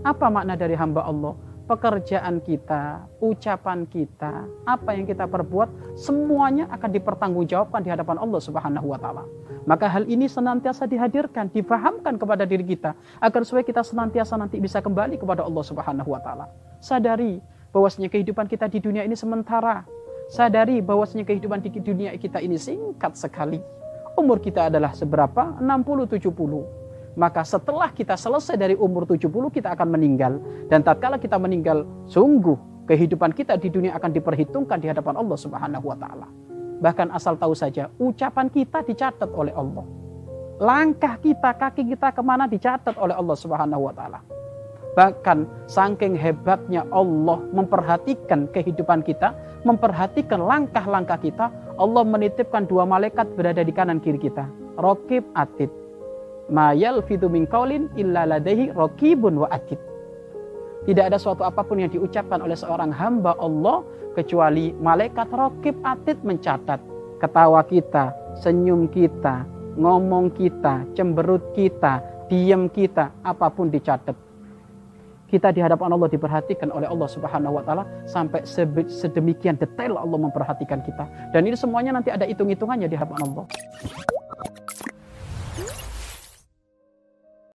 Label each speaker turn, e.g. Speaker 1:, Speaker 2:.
Speaker 1: Apa makna dari hamba Allah? Pekerjaan kita, ucapan kita, apa yang kita perbuat, semuanya akan dipertanggungjawabkan di hadapan Allah Subhanahu wa taala. Maka hal ini senantiasa dihadirkan, difahamkan kepada diri kita agar supaya kita senantiasa nanti bisa kembali kepada Allah Subhanahu wa taala. Sadari bahwasanya kehidupan kita di dunia ini sementara. Sadari bahwasanya kehidupan di dunia kita ini singkat sekali. Umur kita adalah seberapa? 60 70 maka setelah kita selesai dari umur 70 kita akan meninggal dan tatkala kita meninggal sungguh kehidupan kita di dunia akan diperhitungkan di hadapan Allah Subhanahu wa taala. Bahkan asal tahu saja ucapan kita dicatat oleh Allah. Langkah kita, kaki kita ke mana dicatat oleh Allah Subhanahu wa taala. Bahkan saking hebatnya Allah memperhatikan kehidupan kita, memperhatikan langkah-langkah kita, Allah menitipkan dua malaikat berada di kanan kiri kita. Rokib atid mayal min illa raqibun wa atid. Tidak ada suatu apa pun yang diucapkan oleh seorang hamba Allah kecuali malaikat raqib atid mencatat ketawa kita, senyum kita, ngomong kita, cemberut kita, diam kita, apa pun dicatat. Kita di hadapan Allah diperhatikan oleh Allah Subhanahu wa taala sampai sedemikian detail Allah memperhatikan kita. Dan ini semuanya nanti ada hitung-hitungannya di hadapan Allah.